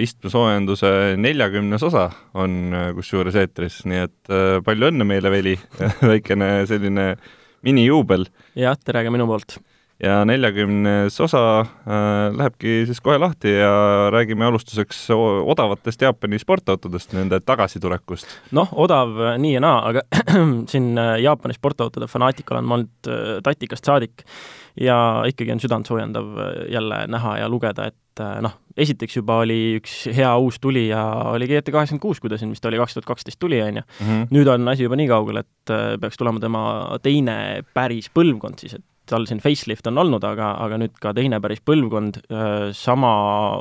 Istmesoojenduse neljakümnes osa on äh, kusjuures eetris, nii et äh, palju õnne meile, Veli väikene selline minijuubel. jah, tere ka minu poolt! ja neljakümnes osa äh, lähebki siis kohe lahti ja räägime alustuseks odavatest Jaapani sportautodest, nende tagasitulekust. noh, odav äh, nii ja naa, aga siin äh, Jaapani sportautode fanaatik olen ma olnud äh, tatikast saadik ja ikkagi on südantsoojendav jälle näha ja lugeda, et noh, esiteks juba oli üks hea uus tulija, oli GT kaheksakümmend kuus, kui ta siin vist oli, kaks tuhat kaksteist tuli, on ju. Mhm. nüüd on asi juba nii kaugel, et peaks tulema tema teine päris põlvkond siis, et tal siin facelift on olnud, aga, aga nüüd ka teine päris põlvkond, sama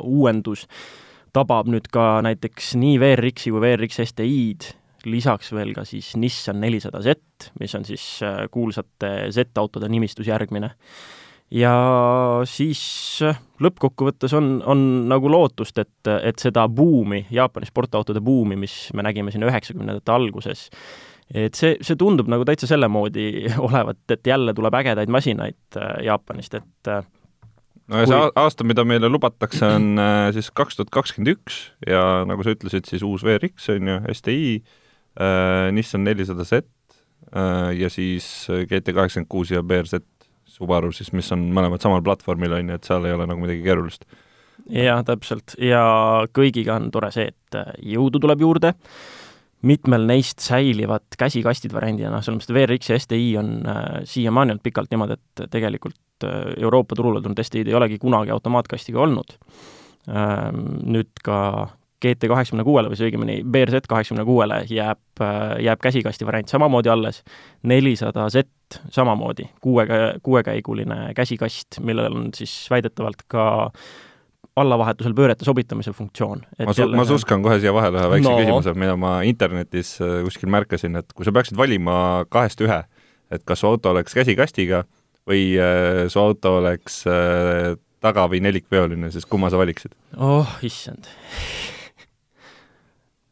uuendus tabab nüüd ka näiteks nii VRX-i kui VRX STI-d, lisaks veel ka siis Nissan nelisada Z, mis on siis kuulsate Z-autode nimistus järgmine. Ja siis lõppkokkuvõttes on, on nagu lootust, et, et seda buumi, Jaapani sportautode buumi, mis me nägime siin üheksakümnendate alguses, et see, see tundub nagu täitsa selle moodi olevat, et jälle tuleb ägedaid masinaid äh, Jaapanist, et äh, no ja kui... see aasta, mida meile lubatakse, on siis kaks tuhat kakskümmend üks ja nagu sa ütlesid, siis uus VRX on ju, STi äh,, Nissan nelisada Z äh, ja siis GT kaheksakümmend kuus ja BRZ Subaru siis, mis on mõlemad samal platvormil, on ju, et seal ei ole nagu midagi keerulist. jah, täpselt, ja kõigiga on tore see, et jõudu tuleb juurde äh,, mitmel neist säilivad käsikastid variandina, noh, selles mõttes, et VRX ja STi on äh, siiamaani olnud pikalt niimoodi, et tegelikult äh, Euroopa turule tulnud STi-d ei olegi kunagi automaatkastiga olnud ähm,. Nüüd ka GT kaheksakümne kuuele või siis õigemini BRZ kaheksakümne kuuele jääb äh,, jääb käsikasti variant samamoodi alles, nelisada Z samamoodi, kuuega, kuuekäiguline käsikast, millel on siis väidetavalt ka allavahetusel pöörete sobitamise funktsioon. ma su-, ma suskan kohe siia vahele ühe väikse no. küsimuse, mida ma internetis äh, kuskil märkasin, et kui sa peaksid valima kahest ühe, et kas su auto oleks käsikastiga või äh, su auto oleks taga- või nelikveoline, siis kumma sa valiksid? oh, issand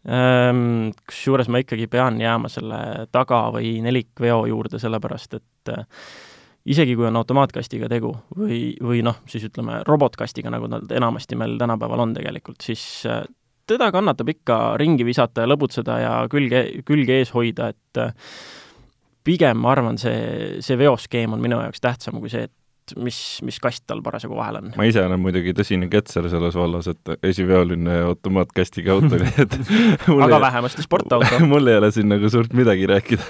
Kusjuures ma ikkagi pean jääma selle taga- või nelikveo juurde, sellepärast et äh, isegi kui on automaatkastiga tegu või, või noh, siis ütleme, robotkastiga, nagu nad enamasti meil tänapäeval on tegelikult, siis äh, teda kannatab ikka ringi visata ja lõbutseda ja külge, külge ees hoida, et äh, pigem ma arvan, see, see veoskeem on minu jaoks tähtsam kui see, et et mis, mis kast tal parasjagu vahel on. ma ise olen muidugi tõsine ketser selles vallas, et esiveoline automaatkastiga auto, nii et aga ei, vähemasti sportauto mul ei ole siin nagu suurt midagi rääkida.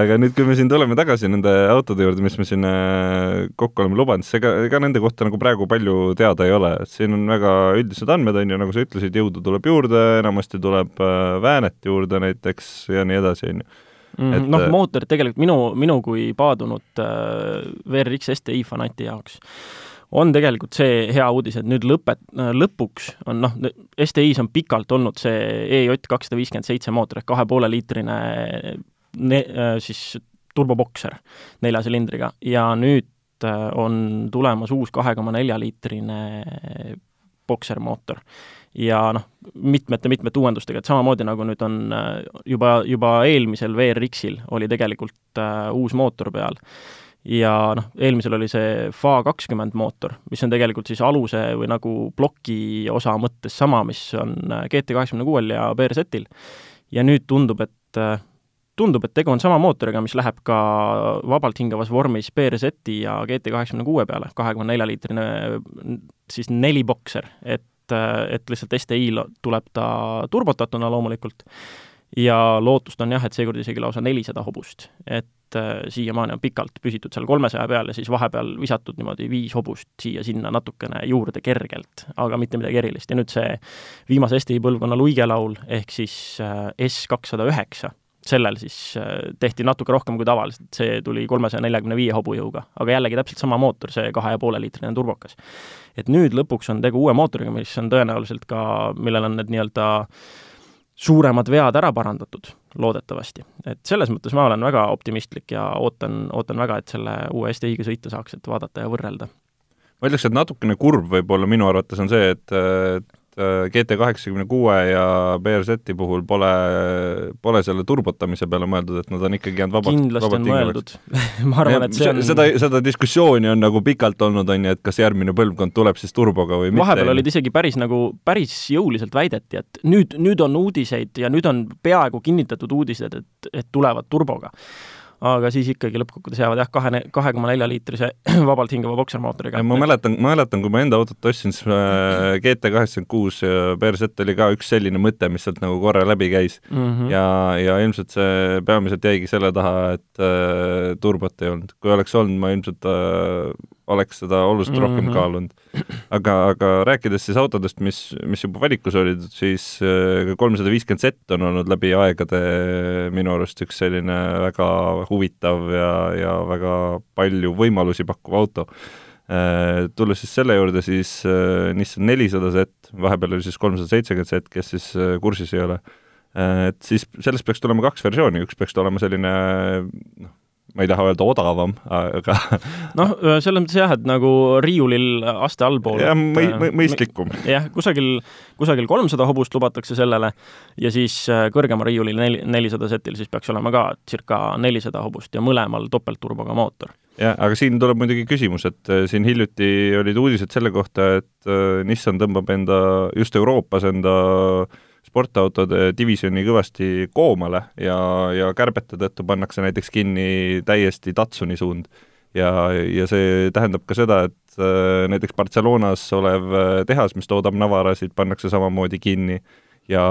aga nüüd, kui me siin tuleme tagasi nende autode juurde, mis me siin äh, kokku oleme lubanud, siis ega, ega nende kohta nagu praegu palju teada ei ole, et siin on väga üldised andmed, on ju, nagu sa ütlesid, jõudu tuleb juurde, enamasti tuleb äh, väänet juurde näiteks ja nii edasi, on ju mm,. Et... noh, äh, mootorid tegelikult minu, minu kui paadunud äh, VRX STi fanati jaoks on tegelikult see hea uudis, et nüüd lõpet-, äh, lõpuks on noh, STi-s on pikalt olnud see EJ kakssada viiskümmend seitse mootor ehk kahe poole liitrine ne-, äh, siis turbobokser nelja silindriga ja nüüd on tulemas uus kahe koma nelja liitrine boksermootor ja noh, mitmete-mitmete uuendustega, et samamoodi nagu nüüd on äh, juba, juba eelmisel VRX-il oli tegelikult äh, uus mootor peal ja noh, eelmisel oli see FA kakskümmend mootor, mis on tegelikult siis aluse või nagu ploki osa mõttes sama, mis on äh, GT kaheksakümne kuuel ja BRZ-il. ja nüüd tundub, et äh, tundub, et tegu on sama mootoriga, mis läheb ka vabalt hingavas vormis BRZ-i ja GT kaheksakümne kuue peale, kahekümne nelja liitrine siis nelibokser, et et, et lihtsalt STI-l tuleb ta turbotatuna loomulikult ja lootust on jah, et seekord isegi lausa nelisada hobust. et äh, siiamaani on pikalt püsitud seal kolmesaja peal ja siis vahepeal visatud niimoodi viis hobust siia-sinna natukene juurde kergelt, aga mitte midagi erilist. ja nüüd see viimase STI põlvkonna luigelaul ehk siis äh, S kakssada üheksa sellel siis äh, tehti natuke rohkem kui tavaliselt, see tuli kolmesaja neljakümne viie hobujõuga, aga jällegi täpselt sama mootor, see kahe ja poole liitrine turbokas. et nüüd lõpuks on tegu uue mootoriga, mis on tõenäoliselt ka, millel on need nii-öelda suuremad vead ära parandatud, loodetavasti. et selles mõttes ma olen väga optimistlik ja ootan, ootan väga, et selle uue STI-ga sõita saaks, et vaadata ja võrrelda. ma ütleks, et natukene kurb võib-olla minu arvates on see, et, Äh, GT kaheksakümne kuue ja BRZ-i puhul pole, pole selle turbotamise peale mõeldud, et nad on ikkagi jäänud vabalt kindlasti on mõeldud. Ma arvan, et see on seda, seda diskussiooni on nagu pikalt olnud, on ju, et kas järgmine põlvkond tuleb siis turboga või mitte. vahepeal olid isegi päris nagu, päris jõuliselt väideti, et nüüd, nüüd on uudiseid ja nüüd on peaaegu kinnitatud uudised, et, et tulevad turboga aga siis ikkagi lõppkokkuvõttes jäävad jah, kahe, kahe koma nelja liitrise vabalt hingava boksermootoriga. ma mäletan, ma mäletan, kui ma enda autot ostsin, siis äh, GT kaheksakümmend kuus BRZ oli ka üks selline mõte, mis sealt nagu korra läbi käis mm. -hmm. ja, ja ilmselt see peamiselt jäigi selle taha, et äh, turbot ei olnud. kui oleks olnud, ma ilmselt äh, oleks seda oluliselt rohkem mm -hmm. kaalunud. aga, aga rääkides siis autodest, mis, mis juba valikus olid, siis äh, kolmsada viiskümmend Z on olnud läbi aegade minu arust üks selline väga huvitav ja, ja väga palju võimalusi pakkuv auto. Äh, tulles siis selle juurde, siis äh, Nissan nelisada Z, vahepeal oli siis kolmsada seitsekümmend Z, kes siis kursis ei ole, et siis sellest peaks tulema kaks versiooni, üks peaks olema selline noh, ma ei taha öelda odavam, aga noh, selles mõttes jah, et nagu riiulil aste allpool. jah, mõi-, mõi-, mõistlikum. jah, kusagil, kusagil kolmsada hobust lubatakse sellele ja siis äh, kõrgemal riiulil neli, nelisada setil siis peaks olema ka circa nelisada hobust ja mõlemal topeltturboga mootor. jah, aga siin tuleb muidugi küsimus, et äh, siin hiljuti olid uudised selle kohta, et äh, Nissan tõmbab enda, just Euroopas enda äh, sportautode divisjoni kõvasti koomale ja, ja kärbete tõttu pannakse näiteks kinni täiesti Tatsuni suund. ja, ja see tähendab ka seda, et äh, näiteks Barcelonas olev äh, tehas, mis toodab Navarasid, pannakse samamoodi kinni ja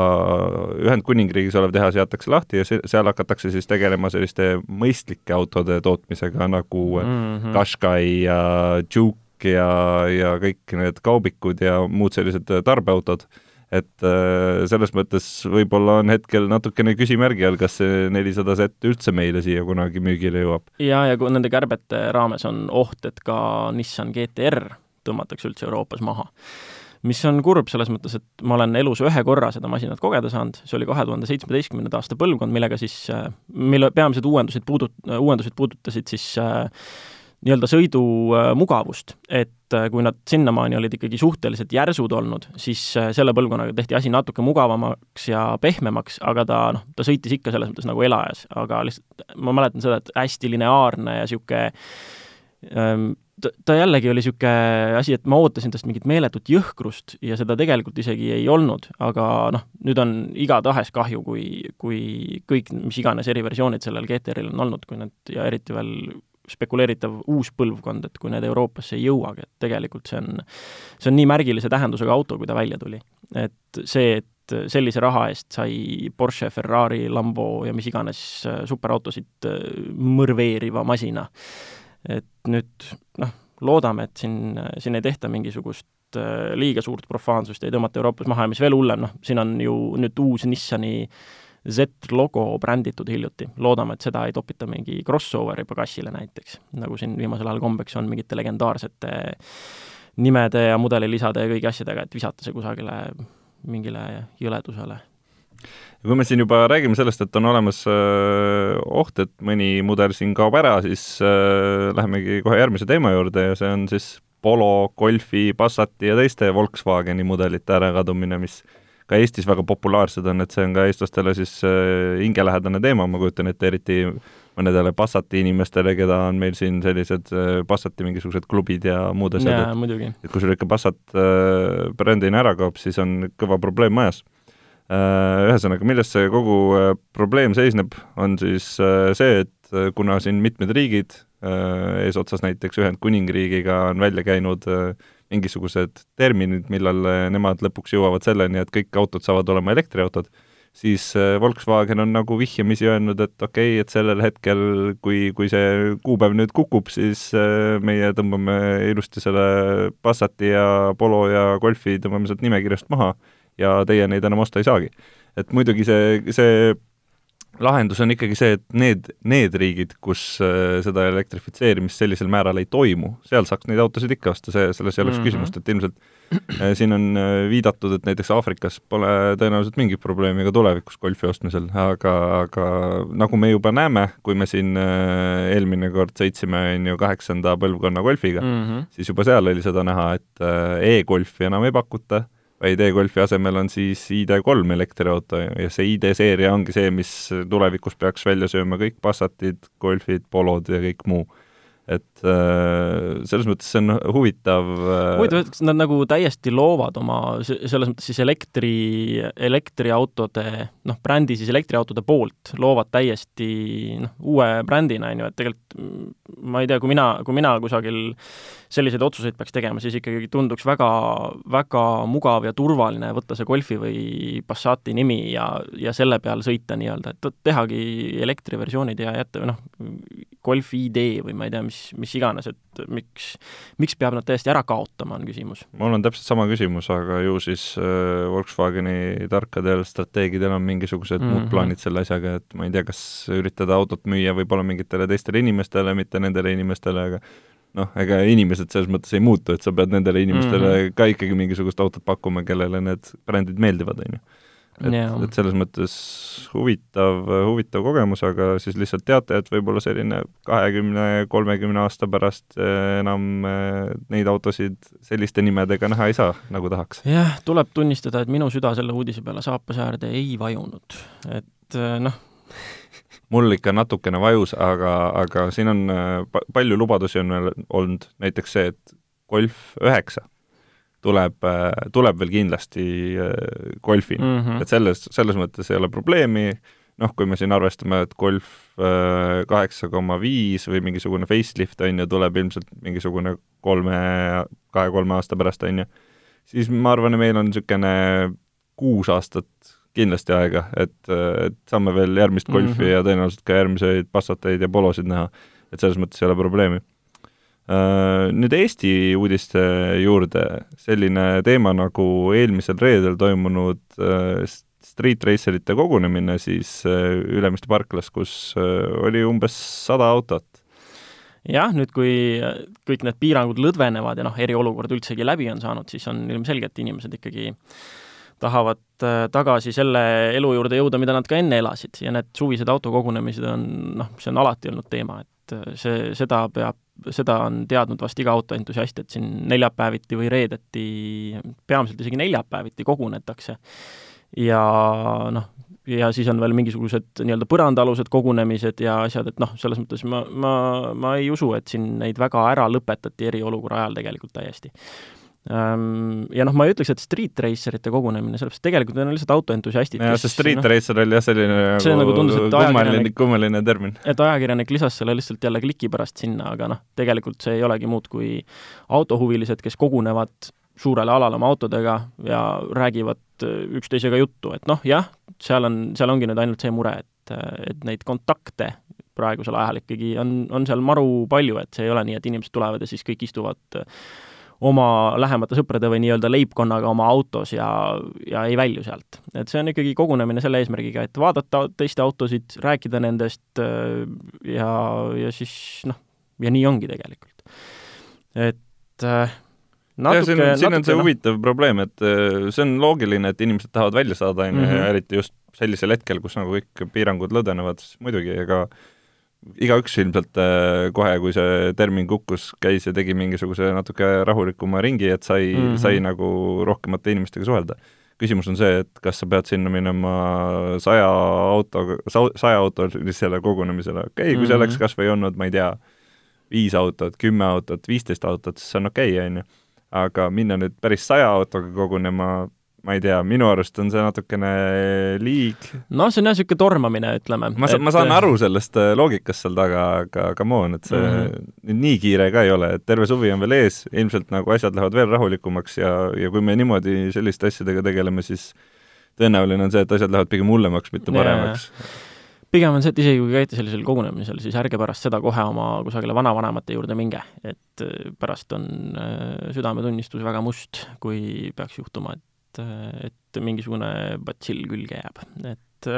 Ühendkuningriigis olev tehas jäetakse lahti ja seal hakatakse siis tegelema selliste mõistlike autode tootmisega nagu mm -hmm. Qashqai ja Juke ja, ja kõik need kaubikud ja muud sellised tarbeautod et äh, selles mõttes võib-olla on hetkel natukene küsimärgi all, kas see nelisada Z üldse meile siia kunagi müügile jõuab. ja, ja kui nende kärbete raames on oht, et ka Nissan GTR tõmmatakse üldse Euroopas maha mis on kurb selles mõttes, et ma olen elus ühe korra seda masinat kogeda saanud, see oli kahe tuhande seitsmeteistkümnenda aasta põlvkond, millega siis, äh, mille peamised uuendused puudut-, uuendused puudutasid siis äh, nii-öelda sõidumugavust, et äh, kui nad sinnamaani olid ikkagi suhteliselt järsud olnud, siis äh, selle põlvkonnaga tehti asi natuke mugavamaks ja pehmemaks, aga ta noh, ta sõitis ikka selles mõttes nagu elajas, aga lihtsalt ma mäletan seda, et hästi lineaarne ja niisugune ähm, ta, ta jällegi oli niisugune asi, et ma ootasin tast mingit meeletut jõhkrust ja seda tegelikult isegi ei olnud, aga noh, nüüd on igatahes kahju, kui, kui kõik, mis iganes eriversioonid sellel GTR-il on olnud, kui need ja eriti veel spekuleeritav uus põlvkond, et kui need Euroopasse ei jõuagi, et tegelikult see on, see on nii märgilise tähendusega auto, kui ta välja tuli. et see, et sellise raha eest sai Porsche, Ferrari, Lambo ja mis iganes äh, superautosid äh, mõrveeriva masina. et nüüd noh, loodame, et siin, siin ei tehta mingisugust äh, liiga suurt profaansust, ei tõmmata Euroopas maha ja mis veel hullem, noh, siin on ju nüüd uus Nissani äh, Z-logo bränditud hiljuti, loodame, et seda ei topita mingi crossoveri pagassile näiteks, nagu siin viimasel ajal kombeks on mingite legendaarsete nimede ja mudelilisade ja kõigi asjadega, et visata see kusagile mingile jõledusele. kui me siin juba räägime sellest, et on olemas äh, oht, et mõni mudel siin kaob ära, siis äh, lähemegi kohe järgmise teema juurde ja see on siis Polo, Golfi, Passati ja teiste Volkswageni mudelite ärakadumine, mis ka Eestis väga populaarsed on, et see on ka eestlastele siis äh, hingelähedane teema, ma kujutan ette, eriti mõnedele Passati inimestele, keda on meil siin sellised äh, Passati mingisugused klubid ja muud asjad, et et kui sul ikka Passat äh, brändina ära kaob, siis on kõva probleem majas. Ühesõnaga, milles see kogu probleem seisneb, on siis see, et kuna siin mitmed riigid, eesotsas näiteks Ühendkuningriigiga on välja käinud mingisugused terminid, millal eh, nemad lõpuks jõuavad selleni, et kõik autod saavad olema elektriautod, siis eh, Volkswagen on nagu vihjamisi öelnud, et okei okay,, et sellel hetkel, kui, kui see kuupäev nüüd kukub, siis eh, meie tõmbame ilusti selle Passati ja Polo ja Golfi tõmbame sealt nimekirjast maha ja teie neid enam osta ei saagi. et muidugi see, see lahendus on ikkagi see, et need, need riigid, kus äh, seda elektrifitseerimist sellisel määral ei toimu, seal saaks neid autosid ikka osta, see, selles ei oleks mm -hmm. küsimust, et ilmselt äh, siin on äh, viidatud, et näiteks Aafrikas pole tõenäoliselt mingit probleemi ka tulevikus golfi ostmisel, aga, aga nagu me juba näeme, kui me siin eelmine kord sõitsime, on ju, kaheksanda põlvkonna golfiga mm, -hmm. siis juba seal oli seda näha, et e-golfi enam ei pakuta vaid e-Golfi asemel on siis ID3 elektriauto ja see ID-seeria ongi see, mis tulevikus peaks välja sööma kõik Passatid, Golfid, Polod ja kõik muu. Et äh, selles mõttes see on huvitav äh, huvitav, et nad nagu täiesti loovad oma, selles mõttes siis elektri, elektriautode, noh, brändi siis elektriautode poolt loovad täiesti noh, uue brändina, on ju, et tegelikult mm, ma ei tea, kui mina, kui mina kusagil selliseid otsuseid peaks tegema, siis ikkagi tunduks väga, väga mugav ja turvaline võtta see Golfi või Passati nimi ja, ja selle peal sõita nii-öelda, et tehagi elektriversioonid ja jätta, noh, Golf ID või ma ei tea, mis, mis iganes, et miks, miks peab nad täiesti ära kaotama, on küsimus. mul on täpselt sama küsimus, aga ju siis äh, Volkswageni tarkadel strateegidel on mingisugused mm -hmm. muud plaanid selle asjaga, et ma ei tea, kas üritada autot müüa võib-olla mingitele teistele inimestele, mitte nendele inimestele, aga noh, ega inimesed selles mõttes ei muutu, et sa pead nendele inimestele mm -hmm. ka ikkagi mingisugust autot pakkuma, kellele need brändid meeldivad, on ju et yeah., et selles mõttes huvitav, huvitav kogemus, aga siis lihtsalt teate, et võib-olla selline kahekümne, kolmekümne aasta pärast eh, enam eh, neid autosid selliste nimedega näha ei saa, nagu tahaks. jah, tuleb tunnistada, et minu süda selle uudise peale saapasäärde ei vajunud, et eh, noh mul ikka natukene vajus, aga, aga siin on palju lubadusi on veel olnud, näiteks see, et Golf üheksa tuleb, tuleb veel kindlasti äh, golfini mm, -hmm. et selles, selles mõttes ei ole probleemi, noh, kui me siin arvestame, et Golf äh, kaheksa koma viis või mingisugune facelift, on ju, tuleb ilmselt mingisugune kolme, kahe-kolme aasta pärast, on ju, siis ma arvan, et meil on niisugune kuus aastat kindlasti aega, et, et saame veel järgmist golfi mm -hmm. ja tõenäoliselt ka järgmiseid Passateid ja Polosid näha. et selles mõttes ei ole probleemi Äh, nüüd Eesti uudiste juurde, selline teema nagu eelmisel reedel toimunud äh, Street Racerite kogunemine siis äh, Ülemiste parklas, kus oli umbes sada autot. jah, nüüd kui kõik need piirangud lõdvenevad ja noh, eriolukord üldsegi läbi on saanud, siis on ilmselge, et inimesed ikkagi tahavad tagasi selle elu juurde jõuda, mida nad ka enne elasid ja need suvised autokogunemised on noh, see on alati olnud teema, et see, seda peab seda on teadnud vast iga autoentusiast, et siin neljapäeviti või reedeti, peamiselt isegi neljapäeviti kogunetakse. ja noh, ja siis on veel mingisugused nii-öelda põrandaalused kogunemised ja asjad, et noh, selles mõttes ma, ma, ma ei usu, et siin neid väga ära lõpetati eriolukorra ajal tegelikult täiesti ja noh, ma ei ütleks, et street racerite kogunemine, sellepärast tegelikult need on lihtsalt autoentusiastid. jah, see street no, racer oli jah selline see nagu, nagu tundus, et kummaline, kummaline termin. et ajakirjanik lisas selle lihtsalt jälle kliki pärast sinna, aga noh, tegelikult see ei olegi muud kui autohuvilised, kes kogunevad suurele alale oma autodega ja räägivad äh, üksteisega juttu, et noh, jah, seal on, seal ongi nüüd ainult see mure, et, et neid kontakte praegusel ajal ikkagi on, on seal maru palju, et see ei ole nii, et inimesed tulevad ja siis kõik istuvad äh, oma lähemate sõprade või nii-öelda leibkonnaga oma autos ja, ja ei välju sealt. et see on ikkagi kogunemine selle eesmärgiga, et vaadata teiste autosid, rääkida nendest äh, ja, ja siis noh, ja nii ongi tegelikult. et äh, natuke, ja siin, siin on see no, huvitav probleem, et äh, see on loogiline, et inimesed tahavad välja saada, on ju, ja mhm. eriti just sellisel hetkel, kus nagu kõik piirangud lõdvenevad, siis muidugi, ega igaüks ilmselt äh, kohe, kui see termin kukkus, käis ja tegi mingisuguse natuke rahulikuma ringi, et sai mm, -hmm. sai nagu rohkemate inimestega suhelda. küsimus on see, et kas sa pead sinna minema saja auto, saja autolisele kogunemisele, okei okay,, kui mm -hmm. see oleks kas või olnud, ma ei tea, viis autot, kümme autot, viisteist autot, siis see on okei okay,, on ju. aga minna nüüd päris saja autoga kogunema, ma ei tea, minu arust on see natukene liig. noh, see on jah, niisugune tormamine, ütleme. ma saan ma saan aru sellest äh, loogikast seal taga, aga come on, et see mm -hmm. nii kiire ka ei ole, et terve suvi on veel ees, ilmselt nagu asjad lähevad veel rahulikumaks ja, ja kui me niimoodi selliste asjadega tegeleme, siis tõenäoline on see, et asjad lähevad pigem hullemaks, mitte paremaks yeah pigem on see, et isegi kui käite sellisel kogunemisel, siis ärge pärast seda kohe oma kusagile vanavanemate juurde minge, et äh, pärast on äh, südametunnistus väga must, kui peaks juhtuma, et et, et mingisugune batsill külge jääb, et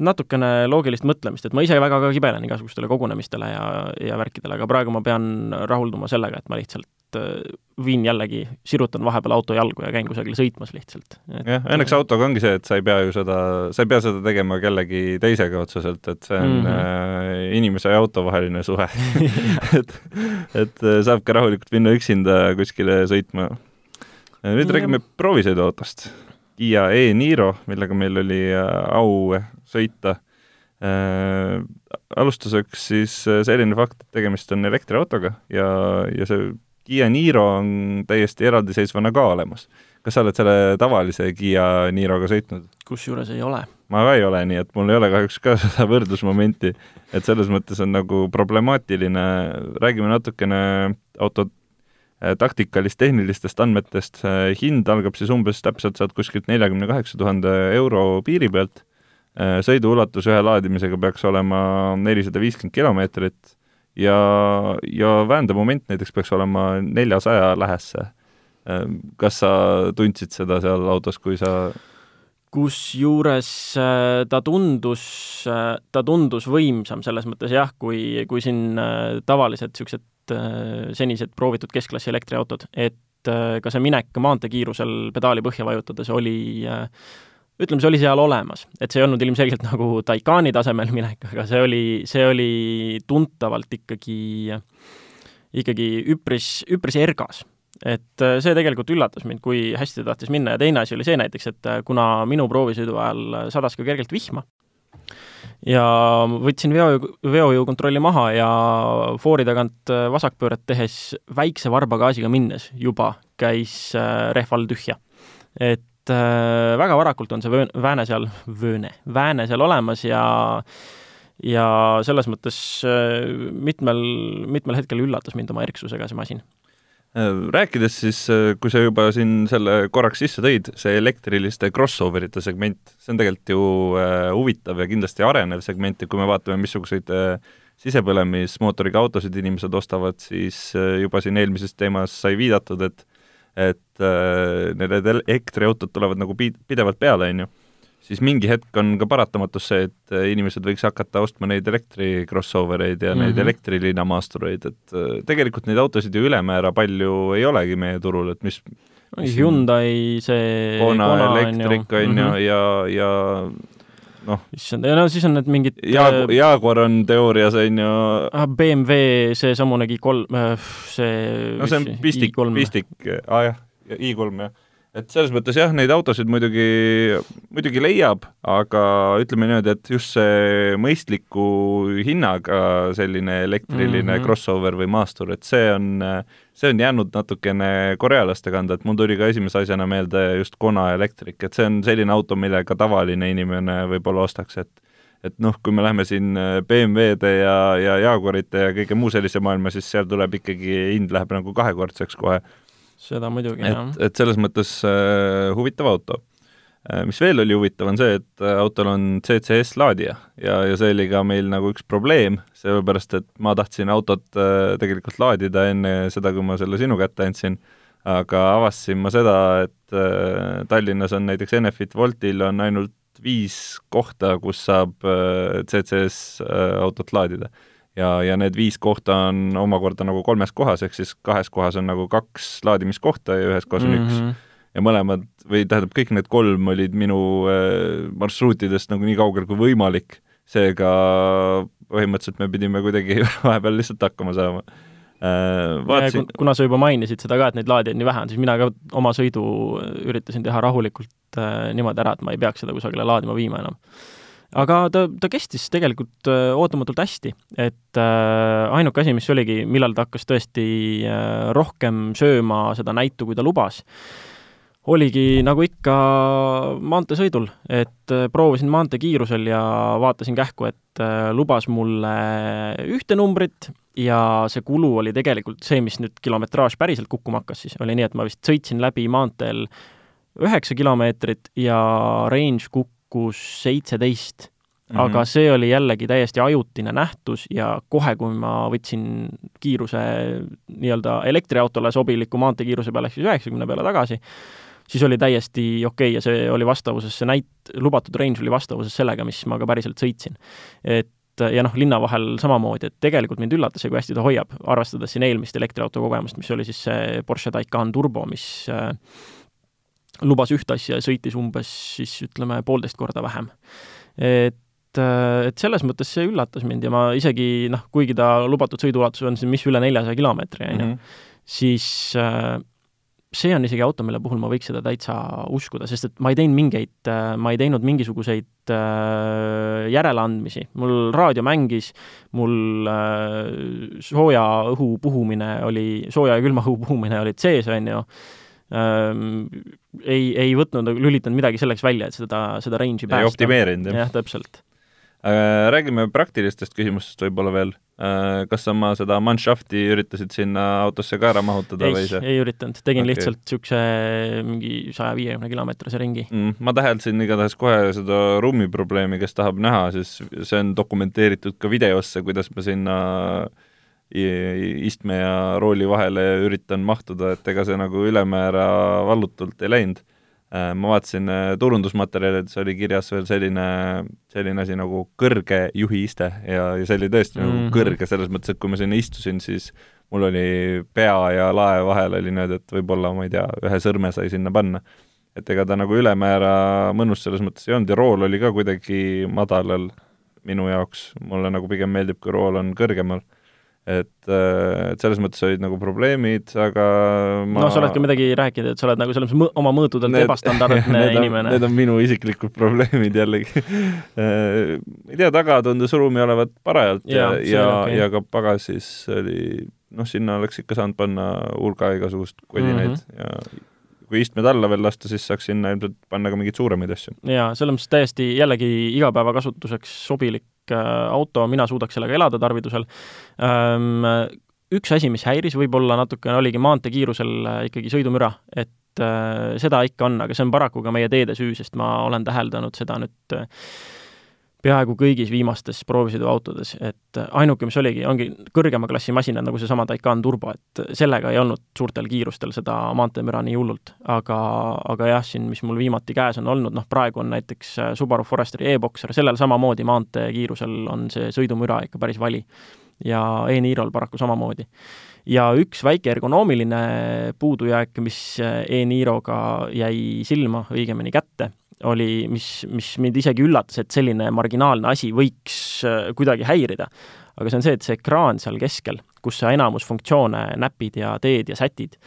natukene loogilist mõtlemist, et ma ise väga ka kibelen igasugustele kogunemistele ja, ja värkidele, aga praegu ma pean rahulduma sellega, et ma lihtsalt äh, viin jällegi, sirutan vahepeal auto jalgu ja käin kusagil sõitmas lihtsalt. jah, õnneks autoga ongi see, et sa ei pea ju seda, sa ei pea seda tegema kellegi teisega otseselt, et see on mm -hmm. äh, inimese ja auto vaheline suhe et, et äh, saabki rahulikult minna üksinda kuskile sõitma. Nüüd -hmm. räägime proovisõiduautost Kiia e-Niro, millega meil oli äh, au sõita äh,. alustuseks siis äh, selline fakt, et tegemist on elektriautoga ja, ja see Kiia Niro on täiesti eraldiseisvana ka olemas. kas sa oled selle tavalise Kiia Niroga sõitnud? kusjuures ei ole. ma ka ei ole, nii et mul ei ole kahjuks ka seda võrdlusmomenti, et selles mõttes on nagu problemaatiline, räägime natukene auto Äh, taktikalist tehnilistest andmetest, hind algab siis umbes täpselt sealt kuskilt neljakümne kaheksa tuhande euro piiri pealt, äh, sõiduulatus ühe laadimisega peaks olema nelisada viiskümmend kilomeetrit ja, ja väändemoment näiteks peaks olema neljasaja lähesse. Äh, kas sa tundsid seda seal autos, kui sa kusjuures ta tundus, ta tundus võimsam selles mõttes jah, kui, kui siin tavalised niisugused Äh, senised proovitud keskklassi elektriautod, et äh, ka see minek maanteekiirusel pedaali põhja vajutades oli äh, ütleme, see oli seal olemas, et see ei olnud ilmselgelt nagu Taycani tasemel minek, aga see oli, see oli tuntavalt ikkagi, ikkagi üpris, üpris ergas. et see tegelikult üllatas mind, kui hästi ta tahtis minna ja teine asi oli see näiteks, et kuna minu proovisõidu ajal sadas ka kergelt vihma, ja võtsin veo, veojõukontrolli maha ja foori tagant äh, vasakpööret tehes väikse varbagaasiga minnes juba käis äh, rehv all tühja. et äh, väga varakult on see vöön, vääne seal, vööne, vääne seal olemas ja ja selles mõttes mitmel, mitmel hetkel üllatas mind oma erksusega see masin rääkides siis, äh, kui sa juba siin selle korraks sisse tõid, see elektriliste crossoverite segment, see on tegelikult ju äh, huvitav ja kindlasti arenev segment ja kui me vaatame, missuguseid sisepõlemismootoriga autosid inimesed ostavad, siis juba siin eelmises teemas sai viidatud, et et need elektriautod tulevad nagu pi-, pidevalt peale, on ju siis mingi hetk on ka paratamatus see, et äh, inimesed võiks hakata ostma neid elektri crossover eid ja mm -hmm. neid mhm. elektrilinamastureid, et äh, tegelikult neid autosid ju ülemäära palju ei olegi meie turul, et mis Hyundai see Kona, Kona elektrik on ju -hmm. ja, ja noh. issand, ja no siis on need mingid Jaag-, äh, Jaguar on teoorias, on ju ah, BMW seesamune i3, see no see on pistik, pistik, aa ah, jah, i3 jah et selles mõttes jah, neid autosid muidugi, muidugi leiab, aga ütleme niimoodi, et just see mõistliku hinnaga selline elektriline mm -hmm. crossover või maastur, et see on, see on jäänud natukene korealaste kanda, et mul tuli ka esimese asjana meelde just Kona elektrik, et see on selline auto, millega tavaline inimene võib-olla ostaks, et et noh, kui me läheme siin BMW-de ja, ja Jaguarite ja kõige muu sellise maailma, siis seal tuleb ikkagi, hind läheb nagu kahekordseks kohe seda muidugi, jah. et selles mõttes äh, huvitav auto äh,. mis veel oli huvitav, on see, et äh, autol on CCS laadija ja, ja see oli ka meil nagu üks probleem, sellepärast et ma tahtsin autot äh, tegelikult laadida enne seda, kui ma selle sinu kätte andsin, aga avastasin ma seda, et Tallinnas on näiteks Enefit Woltil on ainult viis kohta, kus saab CCS autot laadida ja, ja need viis kohta on omakorda nagu kolmes kohas, ehk siis kahes kohas on nagu kaks laadimiskohta ja ühes kohas on mm -hmm. üks. Mhm. ja mõlemad, või tähendab, kõik need kolm olid minu äh, marsruutidest nagu nii kaugel kui võimalik, seega põhimõtteliselt me pidime kuidagi vahepeal lihtsalt hakkama saama äh,. Vaatasin... kuna sa juba mainisid seda ka, et neid laadijaid nii vähe on, siis mina ka oma sõidu üritasin teha rahulikult äh, niimoodi ära, et ma ei peaks seda kusagile laadima viima enam aga ta, ta kestis tegelikult äh, ootamatult hästi, et äh, ainuke asi, mis oligi, millal ta hakkas tõesti äh, rohkem sööma seda näitu, kui ta lubas, oligi nagu ikka maanteesõidul, et proovisin maanteekiirusel ja vaatasin kähku, et lubas mulle ühte numbrit ja see kulu oli tegelikult see, mis nüüd kilometraaž päriselt kukkuma hakkas, siis. Oli nii, et ma vist sõitsin läbi maanteel üheksa kilomeetrit ja range kukkus kukkus seitseteist Mm -hmm. aga see oli jällegi täiesti ajutine nähtus ja kohe, kui ma võtsin kiiruse nii-öelda elektriautole sobiliku maanteekiiruse peale ehk siis üheksakümne peale tagasi, siis oli täiesti okei okay ja see oli vastavuses, see näit-, lubatud range oli vastavuses sellega, mis ma ka päriselt sõitsin. et ja noh, linna vahel samamoodi, et tegelikult mind üllatas see, kui hästi ta hoiab, arvestades siin eelmist elektriauto kogemust, mis oli siis see Porsche Taycan Turbo, mis äh, lubas ühte asja ja sõitis umbes siis ütleme, poolteist korda vähem. et et, et selles mõttes see üllatas mind ja ma isegi noh, kuigi ta lubatud sõiduulatus on siin mis üle neljasaja kilomeetri, on ju, mhm. siis äh, see on isegi auto, mille puhul ma võiks seda täitsa uskuda, sest et ma ei teinud mingeid, äh, ma ei teinud mingisuguseid äh, järeleandmisi, mul raadio mängis, mul äh, sooja õhu puhumine oli, sooja ja külma õhu puhumine olid sees, on ju ei, ei võtnud, lülitanud midagi selleks välja, et seda, seda range'i päästa. ei optimeerinud, jah? jah, täpselt Äh, räägime praktilistest küsimustest võib-olla veel. Äh, kas sa oma seda manšafti üritasid sinna autosse ka ära mahutada ei, või see? ei üritanud, tegin okay. lihtsalt niisuguse mingi saja viiekümne kilomeetrise ringi mm,. ma täheldasin igatahes kohe seda ruumiprobleemi, kes tahab näha, siis see on dokumenteeritud ka videosse, kuidas ma sinna istme ja rooli vahele üritan mahtuda, et ega see nagu ülemäära vallutult ei läinud Äh, ma vaatasin äh, turundusmaterjalides oli kirjas veel selline, selline asi nagu kõrge juhiiste ja, ja see oli tõesti mm -hmm. nagu mhm. kõrge, selles mõttes, et kui ma sinna istusin, siis mul oli pea ja lae vahel oli niimoodi, et võib-olla, ma ei tea, ühe sõrme sai sinna panna. et ega ta nagu ülemäära mõnus selles mõttes ei olnud ja rool oli ka kuidagi madalal minu jaoks, mulle nagu pigem meeldib, kui rool on kõrgemal et, äh, et selles mõttes olid nagu probleemid, aga ma no sa oled ka midagi rääkinud, et sa oled nagu selles mõttes mõ oma mõõtudelt ebastandardne inimene. Need on minu isiklikud probleemid jällegi äh, ei tea, taga tundus ruumi olevat parajalt ja, ja, ja, okay. ja ka pagasis oli noh, sinna oleks ikka saanud panna hulga igasugust kodinaid mm -hmm. ja kui istmed alla veel lasta, siis saaks sinna ilmselt panna ka mingeid suuremaid asju. jaa, selles mõttes täiesti jällegi igapäevakasutuseks sobilik auto, mina suudaks sellega elada tarvidusel ähm,. Üks asi, mis häiris võib-olla natukene, oligi maanteekiirusel äh, ikkagi sõidumüra, et äh, seda ikka on, aga see on paraku ka meie teede süü, sest ma olen täheldanud seda nüüd äh, peaaegu kõigis viimastes proovisõiduautodes, et ainuke, mis oligi, ongi kõrgema klassi masinad, nagu seesama Taycan Turbo, et sellega ei olnud suurtel kiirustel seda maanteemüra nii hullult. aga, aga jah, siin, mis mul viimati käes on olnud, noh praegu on näiteks Subaru Foresteri e-Boxer, sellel samamoodi maanteekiirusel on see sõidumüra ikka päris vali. ja e-Nirol paraku samamoodi. ja üks väike ergonoomiline puudujääk, mis e-Niroga jäi silma, õigemini kätte oli, mis, mis mind isegi üllatas, et selline marginaalne asi võiks äh, kuidagi häirida. aga see on see, et see ekraan seal keskel, kus sa enamus funktsioone näpid ja teed ja sätid,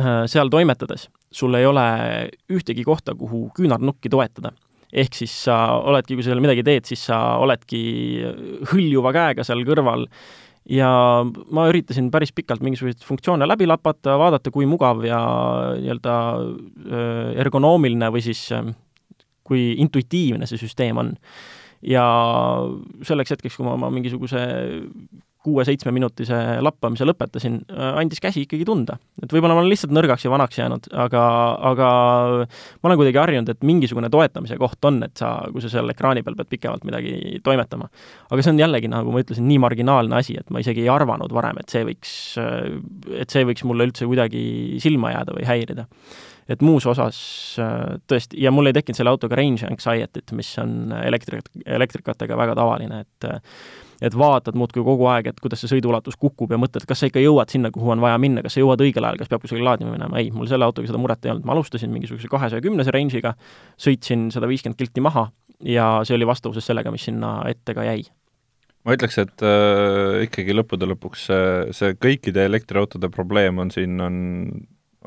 äh, seal toimetades sul ei ole ühtegi kohta, kuhu küünarnukki toetada ehk siis sa oledki, kui sa seal midagi teed, siis sa oledki hõljuva käega seal kõrval ja ma üritasin päris pikalt mingisuguseid funktsioone läbi lapata, vaadata, kui mugav ja nii-öelda ergonoomiline või siis kui intuitiivne see süsteem on. ja selleks hetkeks, kui ma oma mingisuguse kuue-seitsmeminutise lappamise lõpetasin, andis käsi ikkagi tunda. et võib-olla ma olen lihtsalt nõrgaks ja vanaks jäänud, aga, aga ma olen kuidagi harjunud, et mingisugune toetamise koht on, et sa, kui sa seal ekraani peal pead pikemalt midagi toimetama. aga see on jällegi, nagu ma ütlesin, nii marginaalne asi, et ma isegi ei arvanud varem, et see võiks, et see võiks mulle üldse kuidagi silma jääda või häirida et muus osas tõesti, ja mul ei tekkinud selle autoga range anxiety't, mis on elektrik, elektrikatega väga tavaline, et et vaatad muudkui kogu aeg, et kuidas see sõiduulatus kukub ja mõtled, kas sa ikka jõuad sinna, kuhu on vaja minna, kas sa jõuad õigel ajal, kas peab kusagile laadima minema, ei, mul selle autoga seda muret ei olnud, ma alustasin mingisuguse kahesaja kümnese range'iga, sõitsin sada viiskümmend kilti maha ja see oli vastavuses sellega, mis sinna ette ka jäi ma ütleks, et äh, ikkagi lõppude lõpuks see, see kõikide elektriautode probleem on siin, on,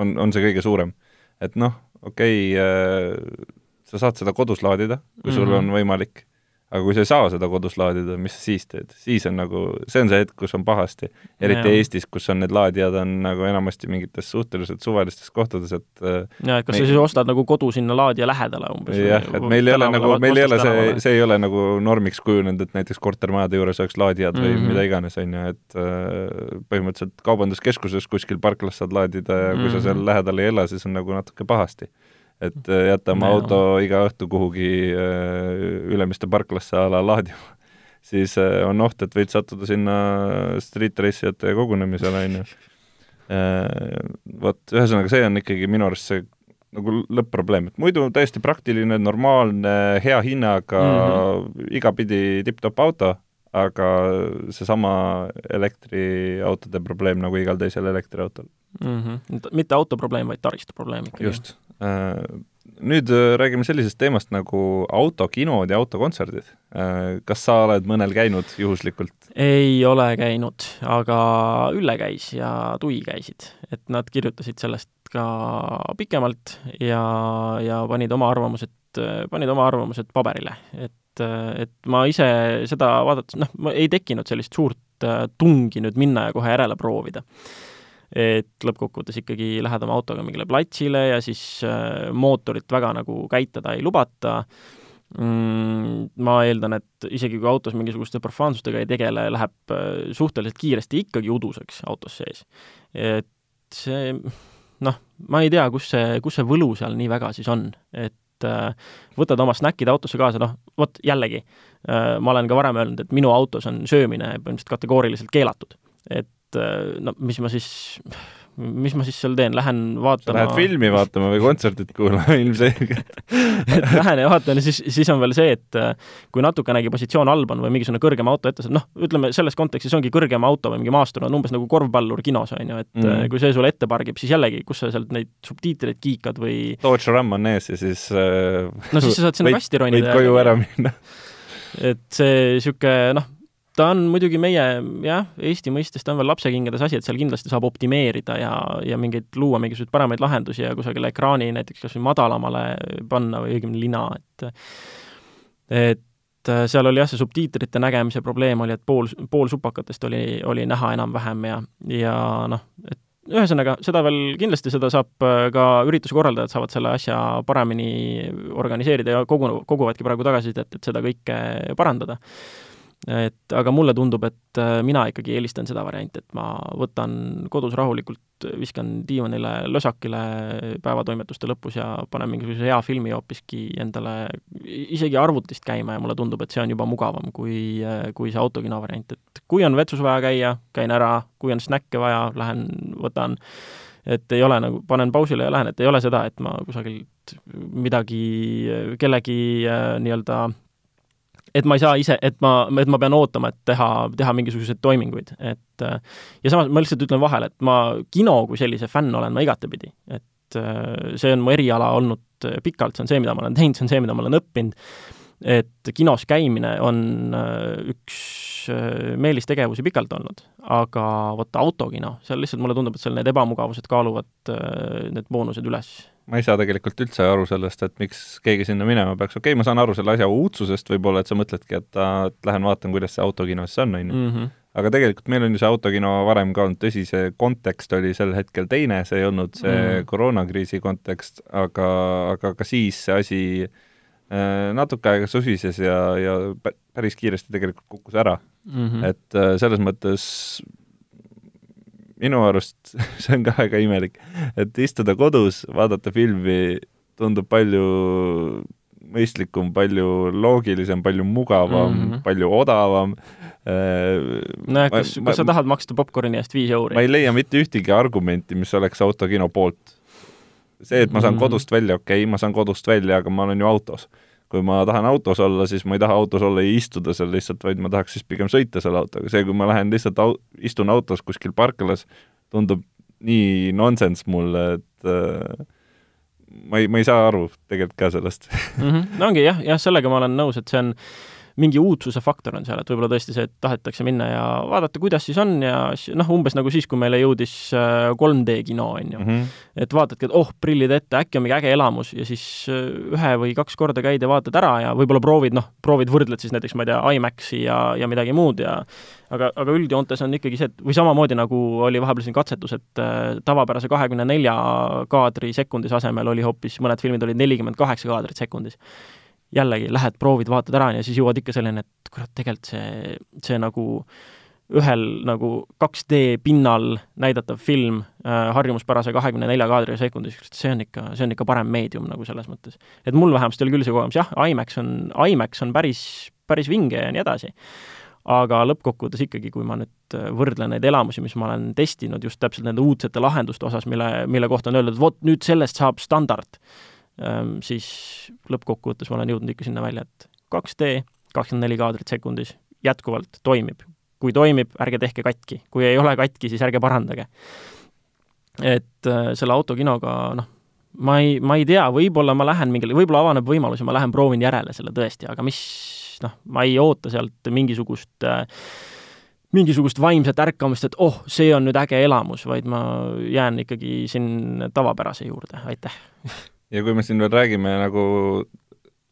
on, on see kõige suurem. et noh, okei okay, äh,, sa saad seda kodus laadida, kui sul mm -hmm. on võimalik aga kui sa ei saa seda kodus laadida, mis sa siis teed? siis on nagu, see on see hetk, kus on pahasti. eriti ja, Eestis, kus on need laadijad on nagu enamasti mingites suhteliselt suvalistes kohtades, et äh, ja, et kas me... sa siis ostad nagu kodu sinna laadija lähedale umbes? jah, et meil ei ole nagu, meil ei ole see, see ei ole nagu normiks kujunenud, et näiteks kortermajade juures oleks laadijad või mm -hmm. mida iganes, on ju, et äh, põhimõtteliselt kaubanduskeskuses kuskil parklas saad laadida ja kui mm -hmm. sa seal mhm. lähedal ei ela, siis on nagu natuke pahasti et äh, jätta oma auto iga õhtu kuhugi äh, Ülemiste parklasse a la laadima, siis äh, on oht, et võid sattuda sinna street race ijate kogunemisele, on ju. Vot, ühesõnaga, see on ikkagi minu arust see nagu lõpp-probleem, et muidu täiesti praktiline, normaalne, hea hinnaga mm, -hmm. igapidi tipp-topp auto, aga seesama elektriautode probleem nagu igal teisel elektriautol mm. -hmm. mitte auto probleem, vaid taristu probleem ikkagi. just. Äh, nüüd äh, räägime sellisest teemast nagu autokinod ja autokontserdid. Äh, kas sa oled mõnel käinud juhuslikult? ei ole käinud, aga Ülle käis ja Tui käisid, et nad kirjutasid sellest ka pikemalt ja, ja panid oma arvamused, panid oma arvamused paberile, et et ma ise seda vaadates, noh, ei tekkinud sellist suurt tungi nüüd minna ja kohe järele proovida. Et lõppkokkuvõttes ikkagi lähed oma autoga mingile platsile ja siis äh, mootorit väga nagu käitada ei lubata. Mm,, ma eeldan, et isegi kui autos mingisuguste profaansustega ei tegele, läheb äh, suhteliselt kiiresti ikkagi uduseks autos sees. et see, noh, ma ei tea, kus see, kus see võlu seal nii väga siis on, et äh, võtad oma snäkid autosse kaasa, noh, vot jällegi, ma olen ka varem öelnud, et minu autos on söömine põhimõtteliselt kategooriliselt keelatud. et et äh, no mis ma siis, mis ma siis seal teen, lähen vaatama lähed filmi vaatama või kontsertit kuulama ilmselgelt. Et lähen ja vaatan ja siis, siis on veel see, et äh, kui natukenegi positsioon halb on või mingisugune kõrgem auto ette noh, ütleme selles kontekstis ongi kõrgem auto või mingi maastur on umbes nagu korvpallur kinos, on ju, et mm kui see sulle ette pargib, siis jällegi, kus sa sealt neid subtiitreid kiikad või Dodge Ram on ees ja siis äh, no siis sa saad sinna kasti ronida. võid koju ära minna. Et see niisugune noh, ta on muidugi meie jah, Eesti mõistes ta on veel lapsekingades asi, et seal kindlasti saab optimeerida ja, ja mingeid, luua mingisuguseid paremaid lahendusi ja kusagile ekraani näiteks kas või madalamale panna või õigemini lina, et et seal oli jah, see subtiitrite nägemise probleem oli, et pool, pool supakatest oli, oli näha enam-vähem ja, ja noh, et ühesõnaga, seda veel, kindlasti seda saab ka ürituse korraldajad saavad selle asja paremini organiseerida ja kogu, koguvadki praegu tagasisidet, et seda kõike parandada et aga mulle tundub, et äh, mina ikkagi eelistan seda varianti, et ma võtan kodus rahulikult, viskan diivanile lösakile päevatoimetuste lõpus ja panen mingisuguse hea filmi hoopiski endale isegi arvutist käima ja mulle tundub, et see on juba mugavam kui, äh, kui see autokino variant, et kui on vetsus vaja käia, käin ära, kui on snäkke vaja, lähen võtan, et ei ole nagu, panen pausile ja lähen, et ei ole seda, et ma kusagilt midagi, kellegi äh, nii-öelda et ma ei saa ise, et ma, et ma pean ootama, et teha, teha mingisuguseid toiminguid, et ja samas ma lihtsalt ütlen vahele, et ma kino kui sellise fänn olen ma igatepidi, et see on mu eriala olnud pikalt, see on see, mida ma olen teinud, see on see, mida ma olen õppinud, et kinos käimine on üks meelistegevusi pikalt olnud, aga vot autokino, seal lihtsalt mulle tundub, et seal need ebamugavused kaaluvad need boonused üles ma ei saa tegelikult üldse aru sellest, et miks keegi sinna minema peaks, okei okay,, ma saan aru selle asja uudsusest võib-olla, et sa mõtledki, et, et lähen vaatan, kuidas see autokinos on, on ju. Mhm. aga tegelikult meil on ju see autokino varem ka olnud, tõsi, see kontekst oli sel hetkel teine, see ei olnud see mm -hmm. koroonakriisi kontekst, aga, aga ka siis see asi äh, natuke aega susises ja, ja päris kiiresti tegelikult kukkus ära mm. -hmm. et äh, selles mõttes minu arust see on ka väga imelik, et istuda kodus, vaadata filmi tundub palju mõistlikum, palju loogilisem, palju mugavam mm, -hmm. palju odavam. Äh, nojah, kas, kas sa tahad maksta popkorni eest viis euri? ma ei leia mitte ühtegi argumenti, mis oleks autokino poolt. see, et ma saan mm -hmm. kodust välja, okei okay,, ma saan kodust välja, aga ma olen ju autos kui ma tahan autos olla, siis ma ei taha autos olla ja istuda seal lihtsalt, vaid ma tahaks siis pigem sõita selle autoga, see, kui ma lähen lihtsalt au-, istun autos kuskil parklas, tundub nii nonsense mulle, et äh, ma ei, ma ei saa aru tegelikult ka sellest mm. -hmm. no ongi jah, jah, sellega ma olen nõus, et see on mingi uudsuse faktor on seal, et võib-olla tõesti see, et tahetakse minna ja vaadata, kuidas siis on ja noh, umbes nagu siis, kui meile jõudis 3D äh, kino, on ju mm. -hmm. et vaatadki, et oh, prillid ette, äkki on mingi äge elamus ja siis äh, ühe või kaks korda käid ja vaatad ära ja võib-olla proovid, noh, proovid, võrdled siis näiteks, ma ei tea, IMAX-i ja, ja midagi muud ja aga, aga üldjoontes on ikkagi see, et või samamoodi nagu oli vahepeal siin katsetus, et äh, tavapärase kahekümne nelja kaadri sekundis asemel oli hoopis, mõned filmid olid nelikümmend kaheksa kaadrit sekundis jällegi lähed, proovid, vaatad ära ja siis jõuad ikka selleni, et kurat, tegelikult see, see nagu ühel nagu 2D pinnal näidatav film äh, harjumuspärase kahekümne nelja kaadri sekundis, see on ikka, see on ikka parem meedium nagu selles mõttes. et mul vähemasti oli küll see kogemus, jah, IMAX on, IMAX on päris, päris vinge ja nii edasi, aga lõppkokkuvõttes ikkagi, kui ma nüüd äh, võrdlen neid elamusi, mis ma olen testinud just täpselt nende uudsete lahenduste osas, mille, mille kohta on öeldud, vot nüüd sellest saab standard, siis lõppkokkuvõttes ma olen jõudnud ikka sinna välja, et 2D, kakskümmend neli kaadrit sekundis, jätkuvalt toimib. kui toimib, ärge tehke katki, kui ei ole katki, siis ärge parandage. et äh, selle autokinoga, noh, ma ei, ma ei tea, võib-olla ma lähen mingile, võib-olla avaneb võimalus ja ma lähen proovin järele selle tõesti, aga mis noh, ma ei oota sealt mingisugust äh, mingisugust vaimset ärkamist, et oh, see on nüüd äge elamus, vaid ma jään ikkagi siin tavapärase juurde, aitäh. ja kui me siin veel räägime nagu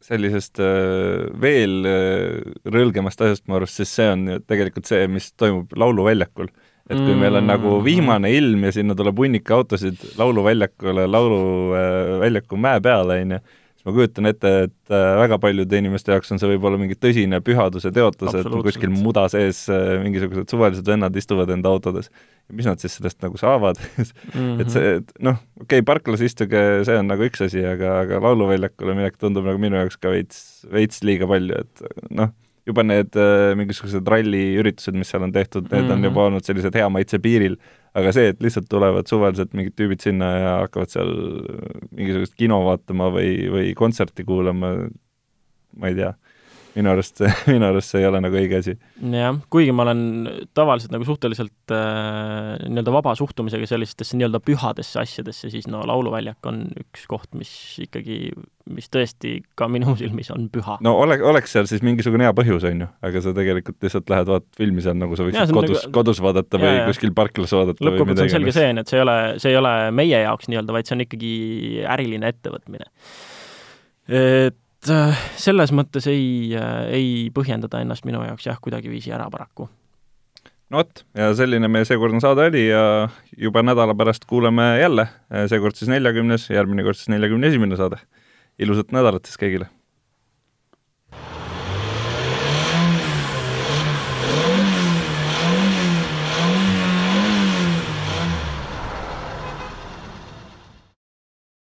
sellisest äh, veel äh, rõlgemast asjast mu arust, siis see on tegelikult see, mis toimub lauluväljakul. et kui meil on nagu mm. vihmane ilm ja sinna tuleb hunnik autosid lauluväljakule, lauluväljaku mäe peale, on ju, ma kujutan ette, et äh, väga paljude inimeste jaoks on see võib-olla mingi tõsine pühaduse teotus, et kuskil muda sees äh, mingisugused suvalised vennad istuvad enda autodes. mis nad siis sellest nagu saavad mm -hmm. et see, et noh, okei okay,, parklas istuge, see on nagu üks asi, aga, aga lauluväljakule minek tundub nagu minu jaoks ka veits, veits liiga palju, et noh, juba need äh, mingisugused ralliüritused, mis seal on tehtud, need mm -hmm. on juba olnud sellised hea maitse piiril aga see, et lihtsalt tulevad suvaliselt mingid tüübid sinna ja hakkavad seal mingisugust kino vaatama või, või kontserti kuulama, ma ei tea minu arust see, minu arust see ei ole nagu õige asi. jah, kuigi ma olen tavaliselt nagu suhteliselt äh, nii-öelda vaba suhtumisega sellistesse nii-öelda pühadesse asjadesse, siis no Lauluväljak on üks koht, mis ikkagi, mis tõesti ka minu silmis on püha. no ole, oleks seal siis mingisugune hea põhjus, on ju, aga sa tegelikult lihtsalt lähed vaatad filmi seal, nagu sa võiksid kodus nagu..., kodus vaadata või ja, ja. kuskil parklas vaadata või midagi. selge see on, et see ei ole, see ei ole meie jaoks nii-öelda, vaid see on ikkagi äriline ettevõtmine. et et äh, selles mõttes ei, äh, ei põhjenda ta ennast minu jaoks jah, kuidagiviisi ära paraku. no vot, ja selline meie seekordne saade oli ja juba nädala pärast kuuleme jälle, seekord siis neljakümnes, järgmine kord siis neljakümne esimene saade. ilusat nädalat siis kõigile!